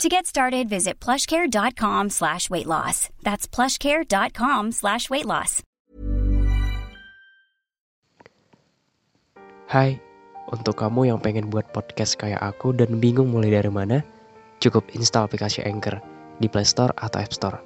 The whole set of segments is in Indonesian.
To get started, visit plushcare.com slash weight loss. That's plushcare.com slash weight loss. Hai, untuk kamu yang pengen buat podcast kayak aku dan bingung mulai dari mana, cukup install aplikasi Anchor di Play Store atau App Store.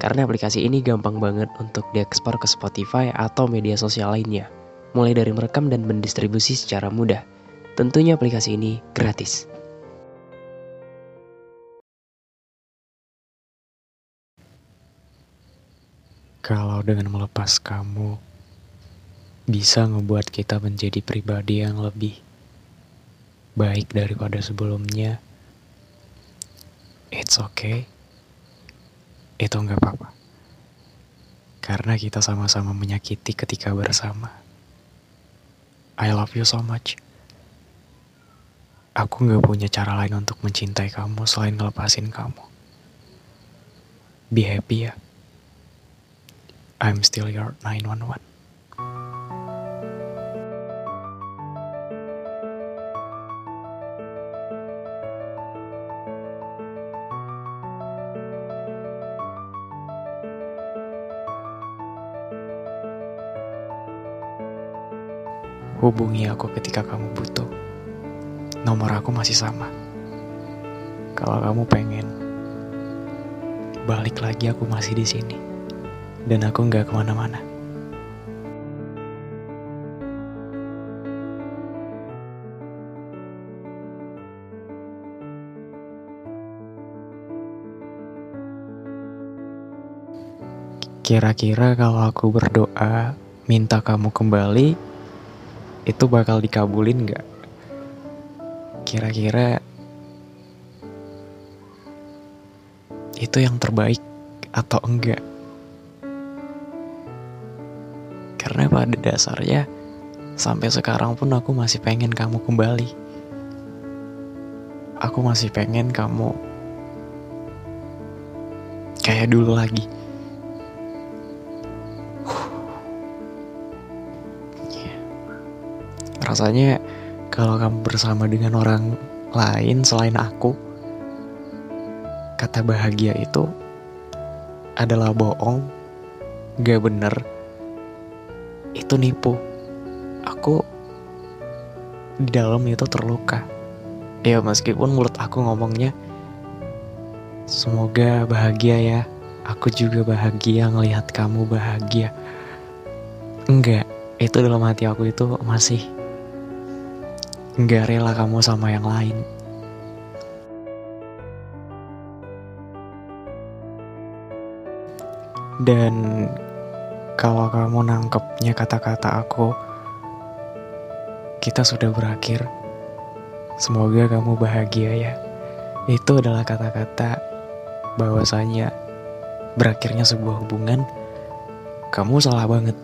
Karena aplikasi ini gampang banget untuk diekspor ke Spotify atau media sosial lainnya, mulai dari merekam dan mendistribusi secara mudah. Tentunya aplikasi ini gratis. Kalau dengan melepas kamu bisa ngebuat kita menjadi pribadi yang lebih baik daripada sebelumnya, it's okay. Itu nggak apa-apa. Karena kita sama-sama menyakiti ketika bersama. I love you so much. Aku nggak punya cara lain untuk mencintai kamu selain ngelepasin kamu. Be happy ya. I'm still your 911. Hubungi aku ketika kamu butuh. Nomor aku masih sama. Kalau kamu pengen balik lagi, aku masih di sini dan aku nggak ke mana-mana. Kira-kira kalau aku berdoa minta kamu kembali, itu bakal dikabulin nggak? Kira-kira itu yang terbaik atau enggak? Pada dasarnya sampai sekarang pun aku masih pengen kamu kembali. Aku masih pengen kamu kayak dulu lagi. Rasanya kalau kamu bersama dengan orang lain selain aku, kata bahagia itu adalah bohong, gak bener, itu nipu. Aku di dalam itu terluka. Ya meskipun mulut aku ngomongnya semoga bahagia ya. Aku juga bahagia ngelihat kamu bahagia. Enggak, itu dalam hati aku itu masih enggak rela kamu sama yang lain. Dan kalau kamu nangkepnya kata-kata aku, kita sudah berakhir. Semoga kamu bahagia ya. Itu adalah kata-kata bahwasanya berakhirnya sebuah hubungan. Kamu salah banget.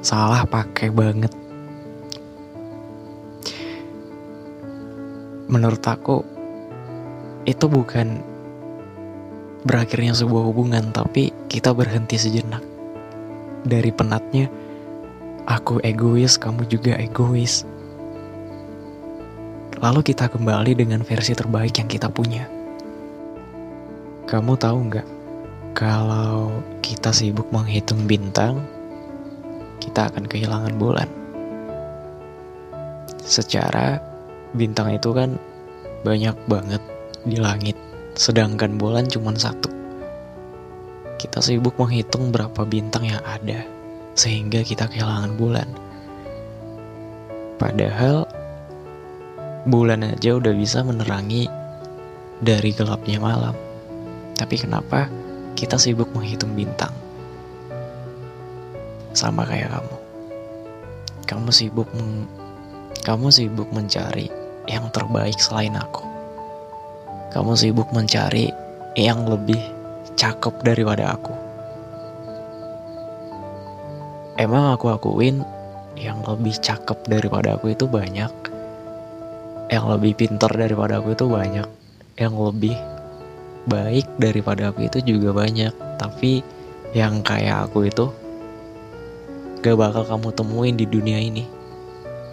Salah pakai banget. Menurut aku itu bukan berakhirnya sebuah hubungan, tapi kita berhenti sejenak dari penatnya aku egois, kamu juga egois. Lalu kita kembali dengan versi terbaik yang kita punya. Kamu tahu nggak, kalau kita sibuk menghitung bintang, kita akan kehilangan bulan. Secara bintang itu kan banyak banget di langit, sedangkan bulan cuma satu. Kita sibuk menghitung berapa bintang yang ada, sehingga kita kehilangan bulan. Padahal, bulan aja udah bisa menerangi dari gelapnya malam. Tapi kenapa kita sibuk menghitung bintang? Sama kayak kamu. Kamu sibuk meng kamu sibuk mencari yang terbaik selain aku. Kamu sibuk mencari yang lebih cakep daripada aku. emang aku akuin yang lebih cakep daripada aku itu banyak. Yang lebih pintar daripada aku itu banyak. Yang lebih baik daripada aku itu juga banyak. Tapi yang kayak aku itu gak bakal kamu temuin di dunia ini.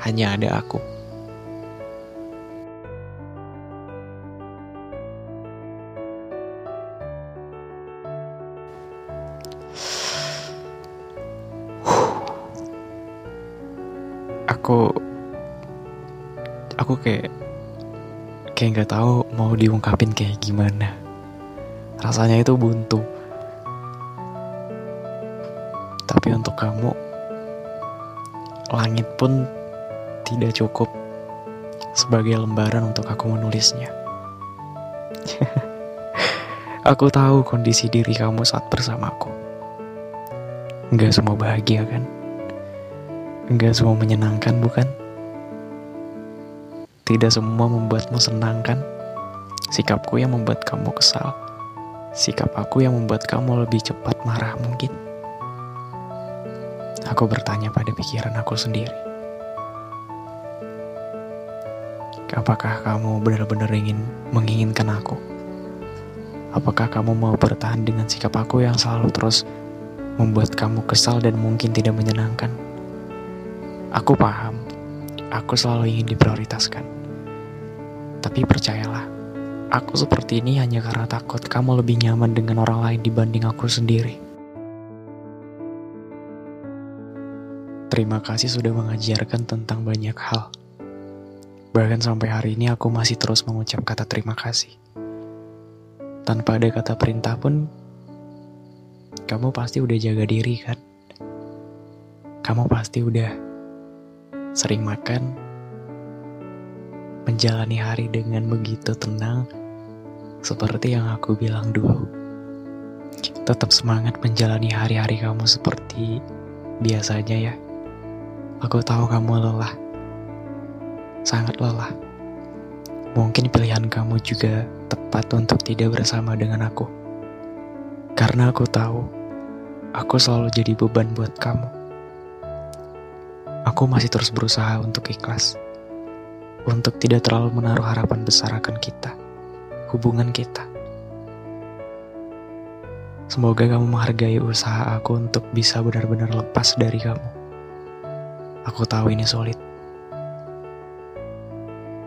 Hanya ada aku aku kayak kayak nggak tahu mau diungkapin kayak gimana. Rasanya itu buntu. Tapi untuk kamu langit pun tidak cukup sebagai lembaran untuk aku menulisnya. Aku tahu kondisi diri kamu saat bersamaku. Nggak semua bahagia kan? Nggak semua menyenangkan bukan tidak semua membuatmu senang kan? Sikapku yang membuat kamu kesal. Sikap aku yang membuat kamu lebih cepat marah mungkin. Aku bertanya pada pikiran aku sendiri. Apakah kamu benar-benar ingin menginginkan aku? Apakah kamu mau bertahan dengan sikap aku yang selalu terus membuat kamu kesal dan mungkin tidak menyenangkan? Aku paham, aku selalu ingin diprioritaskan. Tapi percayalah, aku seperti ini hanya karena takut kamu lebih nyaman dengan orang lain dibanding aku sendiri. Terima kasih sudah mengajarkan tentang banyak hal. Bahkan sampai hari ini aku masih terus mengucap kata terima kasih. Tanpa ada kata perintah pun, kamu pasti udah jaga diri kan? Kamu pasti udah sering makan, menjalani hari dengan begitu tenang, seperti yang aku bilang dulu. Tetap semangat menjalani hari-hari kamu seperti biasanya ya. Aku tahu kamu lelah, sangat lelah. Mungkin pilihan kamu juga tepat untuk tidak bersama dengan aku. Karena aku tahu, aku selalu jadi beban buat kamu. Aku masih terus berusaha untuk ikhlas untuk tidak terlalu menaruh harapan besar akan kita, hubungan kita. Semoga kamu menghargai usaha aku untuk bisa benar-benar lepas dari kamu. Aku tahu ini sulit.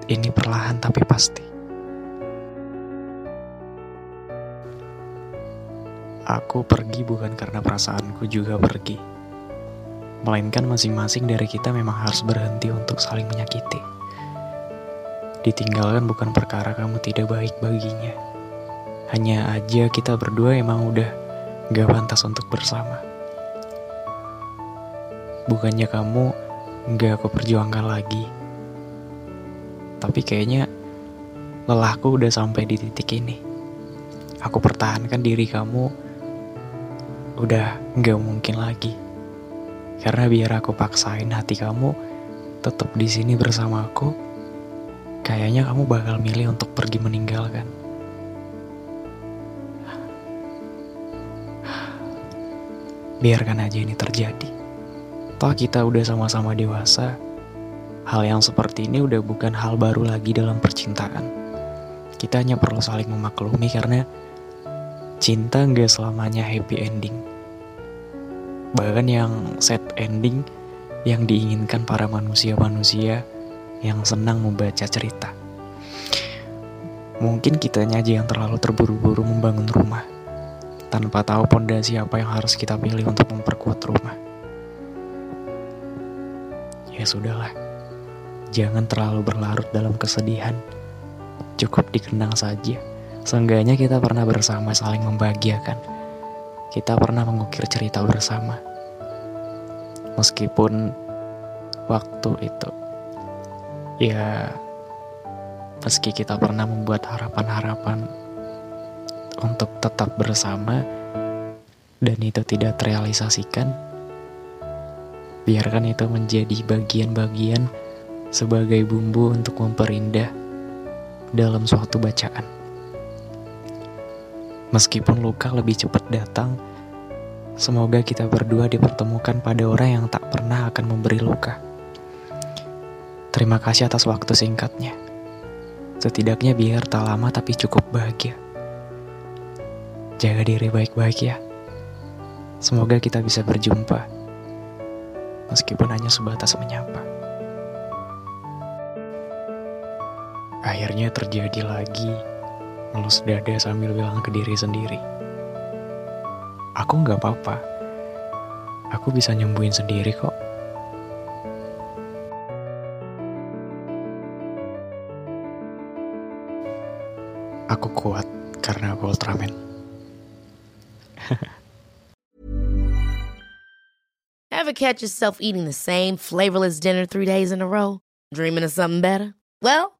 Ini perlahan tapi pasti. Aku pergi bukan karena perasaanku juga pergi. Melainkan masing-masing dari kita memang harus berhenti untuk saling menyakiti. Ditinggalkan bukan perkara kamu tidak baik baginya. Hanya aja kita berdua emang udah gak pantas untuk bersama. Bukannya kamu gak aku perjuangkan lagi. Tapi kayaknya lelahku udah sampai di titik ini. Aku pertahankan diri kamu udah gak mungkin lagi. Karena biar aku paksain hati kamu tetap di sini bersama aku, kayaknya kamu bakal milih untuk pergi meninggalkan. Biarkan aja ini terjadi. Toh kita udah sama-sama dewasa. Hal yang seperti ini udah bukan hal baru lagi dalam percintaan. Kita hanya perlu saling memaklumi karena cinta nggak selamanya happy ending. Bahkan yang sad ending yang diinginkan para manusia-manusia yang senang membaca cerita. Mungkin kitanya aja yang terlalu terburu-buru membangun rumah, tanpa tahu pondasi apa yang harus kita pilih untuk memperkuat rumah. Ya sudahlah, jangan terlalu berlarut dalam kesedihan. Cukup dikenang saja. Seenggaknya kita pernah bersama saling membahagiakan. Kita pernah mengukir cerita bersama. Meskipun waktu itu ya meski kita pernah membuat harapan-harapan untuk tetap bersama dan itu tidak terrealisasikan biarkan itu menjadi bagian-bagian sebagai bumbu untuk memperindah dalam suatu bacaan meskipun luka lebih cepat datang Semoga kita berdua dipertemukan pada orang yang tak pernah akan memberi luka. Terima kasih atas waktu singkatnya. Setidaknya biar tak lama tapi cukup bahagia. Jaga diri baik-baik ya. Semoga kita bisa berjumpa. Meskipun hanya sebatas menyapa. Akhirnya terjadi lagi ngelus dada sambil bilang ke diri sendiri. Aku nggak apa-apa. Aku bisa nyembuhin sendiri kok. Aku kuat karena aku Ultraman. Ever catch yourself eating the same flavorless dinner three days in a row? Dreaming of something better? Well,